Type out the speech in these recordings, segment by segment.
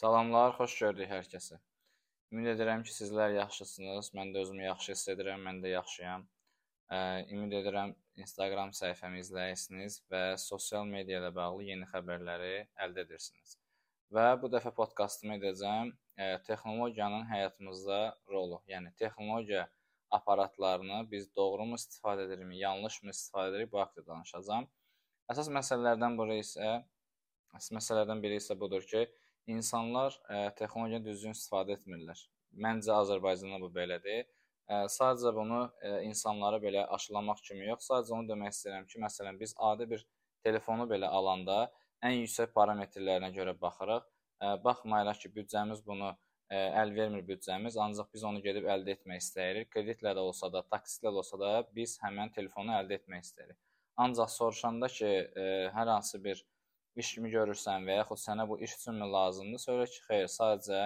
Salamlar, xoş gördük hər kəsə. Ümid edirəm ki, sizlər yaxşısınız. Mən də özümü yaxşı hiss edirəm, mən də yaxşıyam. Ümid edirəm Instagram səhifəmi izləyirsiniz və sosial media ilə bağlı yeni xəbərləri əldə edirsiniz. Və bu dəfə podkastımı edəcəm texnologiyanın həyatımızda rolu. Yəni texnologiya aparatlarını biz doğrumu istifadə edirik, yanlışmı istifadə edirik bu haqqda danışacağam. Əsas məsələlərdən biri isə əsas məsələlərdən biri isə budur ki, insanlar ə, e, texnologiyadan düzgün istifadə etmirlər. Məncə Azərbaycanda bu belədir. Ə, e, sadəcə bunu ə, e, insanlara belə aşılamaq kimi yox, sadəcə onu demək istəyirəm ki, məsələn biz adi bir telefonu belə alanda ən yüksək parametrlərinə görə baxırıq. Ə, baxmayaraq ki, büdcəmiz bunu ə, əl vermir büdcəmiz, ancaq biz onu gedib əldə etmək istəyirik. Kreditlə də olsa da, taksitlə də olsa da biz həmin telefonu əldə etmək istəyirik. Ancaq soruşanda ki, ə, hər hansı bir iş kimi görürsən və yaxud sənə bu iş üçünmü lazımdır? Söylə ki, xeyr, sadəcə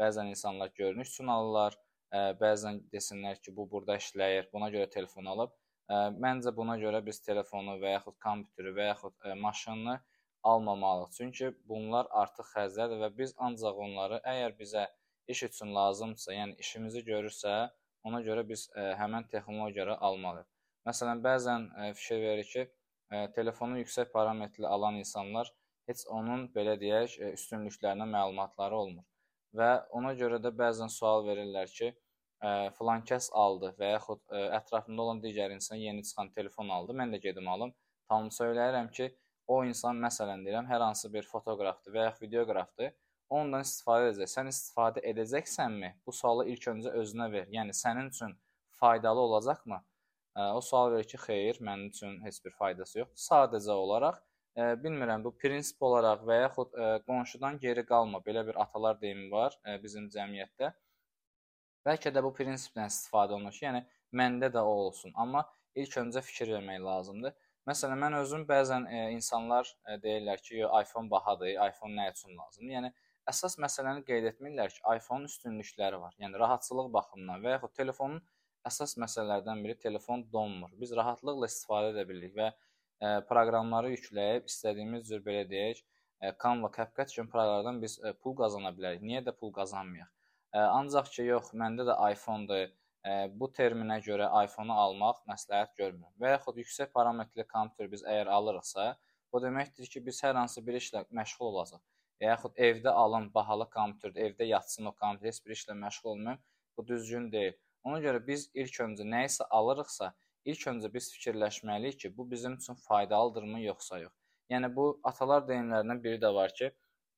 bəzən insanlar görünüş üçün alırlar, ə, bəzən desinlər ki, bu burada işləyir, buna görə telefon alıb. Ə, məncə buna görə biz telefonu və yaxud kompüteri və yaxud ə, maşınını almamalıyıq. Çünki bunlar artıq xərclərdir və biz ancaq onları əgər bizə iş üçün lazımdırsa, yəni işimizi görürsə, ona görə biz ə, həmin texnologiyaları almalıyıq. Məsələn, bəzən ə, fikir verir ki, telefonu yüksək parametrli alan insanlar heç onun belə deyək, üstünlüklərinə məlumatları olmur. Və ona görə də bəzən sual verirlər ki, filan kəs aldı və yaxud ətrafında olan digər insan yeni çıxan telefon aldı, mən də gedim alım. Tam söyləyirəm ki, o insan məsələn deyirəm, hər hansı bir fotoqrafdır və yaxud videoqrafdır, ondan istifadə edəcək. Sən istifadə edəcəksənmi? Bu sualı ilk öncə özünə ver. Yəni sənin üçün faydalı olacaqmı? O sual verir ki, xeyr, mənim üçün heç bir faydası yoxdur. Sadəcə olaraq ə, bilmirəm bu prinsip olaraq və yaxud ə, qonşudan geri qalma. Belə bir atalar deyimi var ə, bizim cəmiyyətdə. Bəlkə də bu prinsipdən istifadə olunur ki, yəni məndə də o olsun. Amma ilk öncə fikir vermək lazımdır. Məsələn, mən özüm bəzən ə, insanlar ə, deyirlər ki, iPhone bahadır, iPhone nə üçün lazımdır? Yəni əsas məsələni qeyd etmirlər ki, iPhone-un üstünlükləri var. Yəni rahatçılıq baxımından və yaxud telefonun əsas məsələlərdən biri telefon donmur. Biz rahatlıqla istifadə edə bilirik və ə, e, proqramları yükləyib istədiyimiz cür belə deyək, ə, e, Canva, CapCut kimi proqramlardan biz ə, e, pul qazana bilərik. Niyə də pul qazanmayaq? Ə, ancaq ki, yox, məndə də iPhone-dur. Ə, bu terminə görə iPhone-u almaq məsləhət görmürəm. Və yaxud yüksək parametrli kompüter biz əgər alırıqsa, bu deməkdir ki, biz hər hansı bir işlə məşğul olacaq. Və yaxud evdə alın bahalı kompüterdə, evdə yatsın o kompüter, heç bir işlə məşğul olmayım. Bu düzgün deyil. Ona görə biz ilk öncə nə isə alırıqsa, ilk öncə biz fikirləşməliyik ki, bu bizim üçün faydalıdırmı yoxsa yox. Yəni bu atalar deyimlərindən biri də var ki,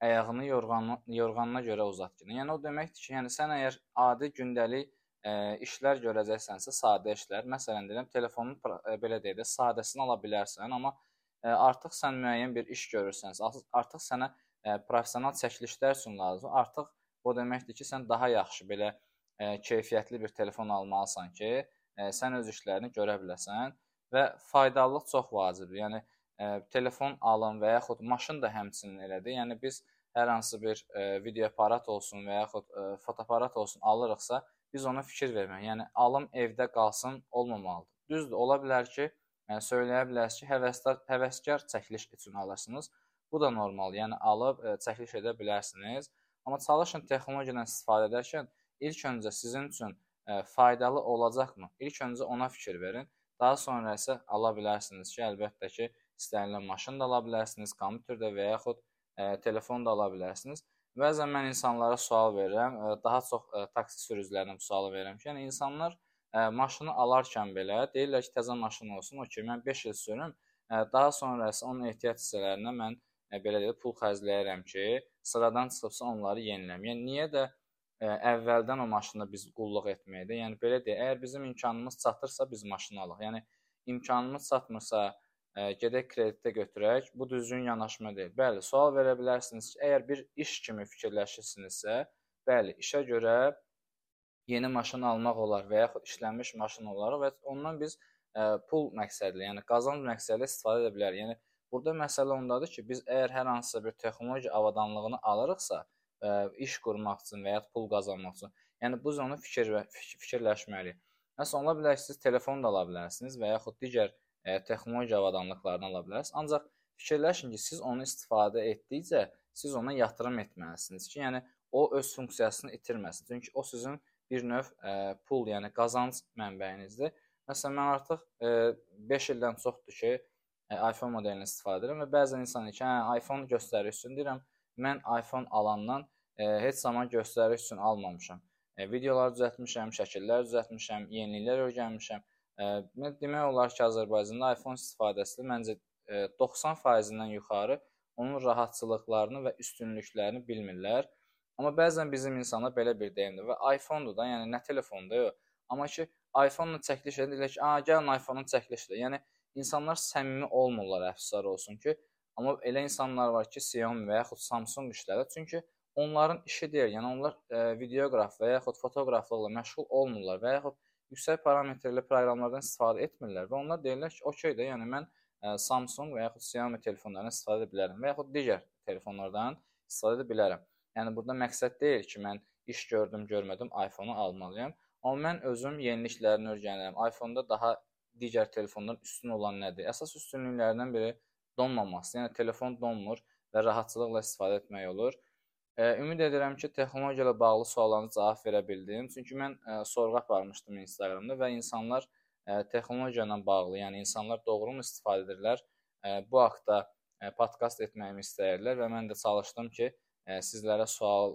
ayağını yorğanına, yorğanına görə uzat. Yəni o deməkdir ki, yəni sən əgər adi gündəlik ə, işlər görəcəksənsə, sadə işlər, məsələn deyirəm, telefonun ə, belə deyək də sadəsini ala bilərsən, amma ə, artıq sən müəyyən bir iş görürsənsə, artıq sənə ə, professional çəkilişlər üçün lazımdır. Artıq o deməkdir ki, sən daha yaxşı belə ə, keyfiyyətli bir telefon almalısan ki, ə, sən öz işlərini görə biləsən və faydalılıq çox vacibdir. Yəni ə, telefon alın və yaxud maşın da həmçinin elədir. Yəni biz hər hansı bir ə, video aparat olsun və yaxud ə, fotoaparat olsun alırıqsa, biz ona fikir verməliyik. Yəni alım evdə qalsın olmamalıdır. Düzdür, ola bilər ki, yəni söyləyə bilərsiniz ki, həvəsdar həvəskar çəkiliş üçün alırsınız. Bu da normaldır. Yəni alıb ə, çəkiliş edə bilərsiniz. Amma çalışın texnologiyadan istifadə edərkən ilk öncə sizin üçün ə, faydalı olacaqmı? İlk öncə ona fikir verin. Daha sonra isə ala bilərsiniz ki, əlbəttə ki, istənilən maşın da ala bilərsiniz, kompüter də və yaxud ə, telefon da ala bilərsiniz. Bəzən mən insanlara sual verirəm, ə, daha çox ə, taksi sürücülərinə bu sualı verirəm ki, yəni insanlar ə, maşını alarkən belə deyirlər ki, təzə maşın olsun, o ki, mən 5 il sürüm, ə, daha sonra isə onun ehtiyac hissələrinə mən ə, belə deyək, pul xərcləyirəm ki, sıradan çıxıbsa onları yeniləm. Yəni niyə də ə, əvvəldən o maşını biz qulluq etməkdir. Yəni belə deyək, əgər bizim imkanımız çatırsa biz maşını alaq. Yəni imkanımız çatmırsa ə, gedək kreditdə götürək. Bu düzgün yanaşma deyil. Bəli, sual verə bilərsiniz ki, əgər bir iş kimi fikirləşirsinizsə, bəli, işə görə yeni maşın almaq olar və yaxud işlənmiş maşın olar və ondan biz ə, pul məqsədli, yəni qazanc məqsədli istifadə edə bilərik. Yəni burada məsələ ondadır ki, biz əgər hər hansısa bir texnologiya avadanlığını alırıqsa, ə, iş qurmaq üçün və ya pul qazanmaq üçün. Yəni bu zonu fikir və fikirləşməliyik. Məsələn, ola bilər siz telefon da ala bilərsiniz və yaxud digər ə, texnologiya avadanlıqlarını ala bilərsiniz. Ancaq fikirləşin ki, siz onu istifadə etdikcə siz ona yatırım etməlisiniz ki, yəni o öz funksiyasını itirməsin. Çünki o sizin bir növ ə, pul, yəni qazanc mənbəyinizdir. Məsələn, mən artıq ə, 5 ildən çoxdur ki, ə, iPhone modelini istifadə edirəm və bəzən insan deyir ki, hə, iPhone göstəriş üçün deyirəm, mən iPhone alandan ə, heç zaman göstəriş üçün almamışam. Ə, videolar düzəltmişəm, şəkillər düzəltmişəm, yeniliklər öyrənmişəm. Ə, demək olar ki, Azərbaycanda iPhone istifadəsi məncə 90%-dən yuxarı onun rahatçılıqlarını və üstünlüklərini bilmirlər. Amma bəzən bizim insanlar belə bir deyimdir və iPhone-dur da, yəni nə telefonda yox. Amma ki iPhone-la çəkiliş edirlər ki, "A, gəlin iPhone-un çəkiliş edək." Yəni insanlar səmimi olmurlar, əfsuslar olsun ki, amma elə insanlar var ki, Xiaomi və yaxud Samsung işlədir. Çünki onların işi deyil. Yəni onlar ə, videoqraf və yaxud fotoqraflıqla məşğul olmurlar və yaxud yüksək parametrli proqramlardan istifadə etmirlər və onlar deyirlər ki, "Okay də, yəni mən ə, Samsung və yaxud Xiaomi telefonlarından istifadə edə bilərəm və yaxud digər telefonlardan istifadə edə bilərəm." Yəni burada məqsəd deyil ki, mən iş gördüm, görmədim, iPhone-u almalıyam. Amma mən özüm yeniliklərini öyrənirəm. iPhone-da daha digər telefondan üstün olan nədir? Əsas üstünlüklərindən biri donmaması. Yəni telefon donmur və rahatçılıqla istifadə etmək olur. E, ümid edirəm ki, texnologiya ilə bağlı suallarınıza cavab verə bildim. Çünki mən e, sorğu aparmışdım Instagramda və insanlar e, texnologiya ilə bağlı, yəni insanlar doğru mu istifadə edirlər? E, bu haqqda e, podkast etməyimi istəyirlər və mən də çalışdım ki, sizlərə sual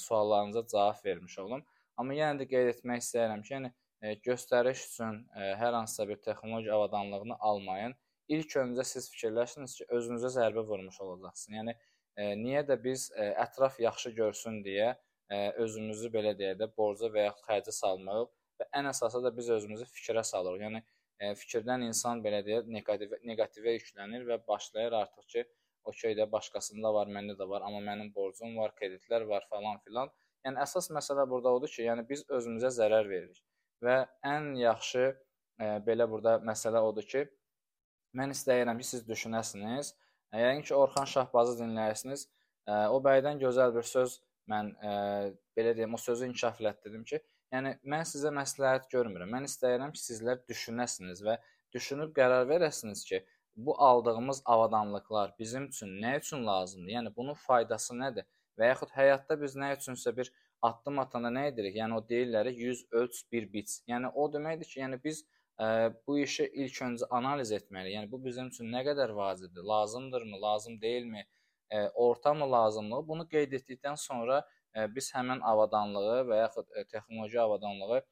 suallarınıza cavab vermiş olum. Amma yenə də qeyd etmək istəyirəm ki, yəni göstəriş üçün hər hansısa bir texnologiya avadanlığını almayın. İlk öncə siz fikirləşiniz ki, özünüzə zərbə vurmuş olacaqsınız. Yəni niyə də biz ətraf yaxşı görsün deyə özümüzü belə deyə də borca və ya xərcə salmırıq və ən əsası da biz özümüzü fikrə salırıq. Yəni fikirdən insan belə deyə neqativ neqativə yüklənir və başlayır artıq ki, okey də başqasında var, məndə də var, amma mənim borcum var, kreditlər var falan filan. Yəni əsas məsələ burada odur ki, yəni biz özümüzə zərər veririk. Və ən yaxşı e, belə burada məsələ odur ki, mən istəyirəm ki, siz düşünəsiniz. E, yəqin ki, Orxan Şahbazı dinləyirsiniz. E, o bəydən gözəl bir söz mən e, belə deyim, o sözü inkişaf elətdirdim ki, yəni mən sizə məsləhət görmürəm. Mən istəyirəm ki, sizlər düşünəsiniz və düşünüb qərar verəsiniz ki, bu aldığımız avadanlıqlar bizim üçün nə üçün lazımdır? Yəni bunun faydası nədir? Və yaxud həyatda biz nə üçünsə bir addım atanda nə edirik? Yəni o deyirlər 100 ölç 1 biç. Yəni o deməkdir ki, yəni biz ə, bu işi ilk öncə analiz etməliyik. Yəni bu bizim üçün nə qədər vacibdir? Lazımdırmı, lazım deyilmi? Orta mı lazımlığı? Bunu qeyd etdikdən sonra biz həmin avadanlığı və yaxud texnoloji avadanlığı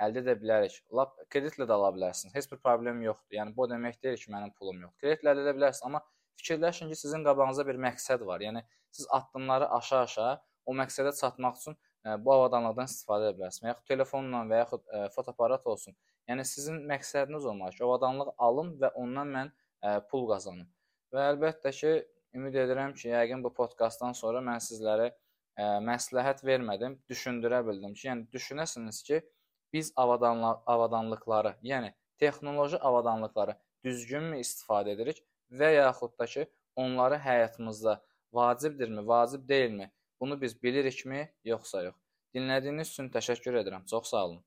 əldə edə bilərik. Lap kreditlə də ala bilərsiniz. Heç bir problem yoxdur. Yəni bu demək deyil ki, mənim pulum yoxdur. Kreditlə əldə edə bilərsiniz, amma fikirləşin ki, sizin qabağınızda bir məqsəd var. Yəni siz addımları aşa-aşa o məqsədə çatmaq üçün bu avadanlıqdan istifadə edə bilərsiniz. Və yaxud telefonla və yaxud ə, fotoaparat olsun. Yəni sizin məqsədiniz olmalı ki, o avadanlığı alım və ondan mən ə, pul qazanım. Və əlbəttə ki, ümid edirəm ki, yəqin bu podkastdan sonra mən sizlərə ə, məsləhət vermədim, düşündürə bildim ki, yəni düşünəsiniz ki, biz avadanla avadanlıqları, yəni texnoloji avadanlıqları düzgünmü istifadə edirik və yaxud da ki, onları həyatımızda vacibdirmi, vacib deyilmi? Bunu biz bilirikmi, yoxsa yox? Dinlədiyiniz üçün təşəkkür edirəm. Çox sağ olun.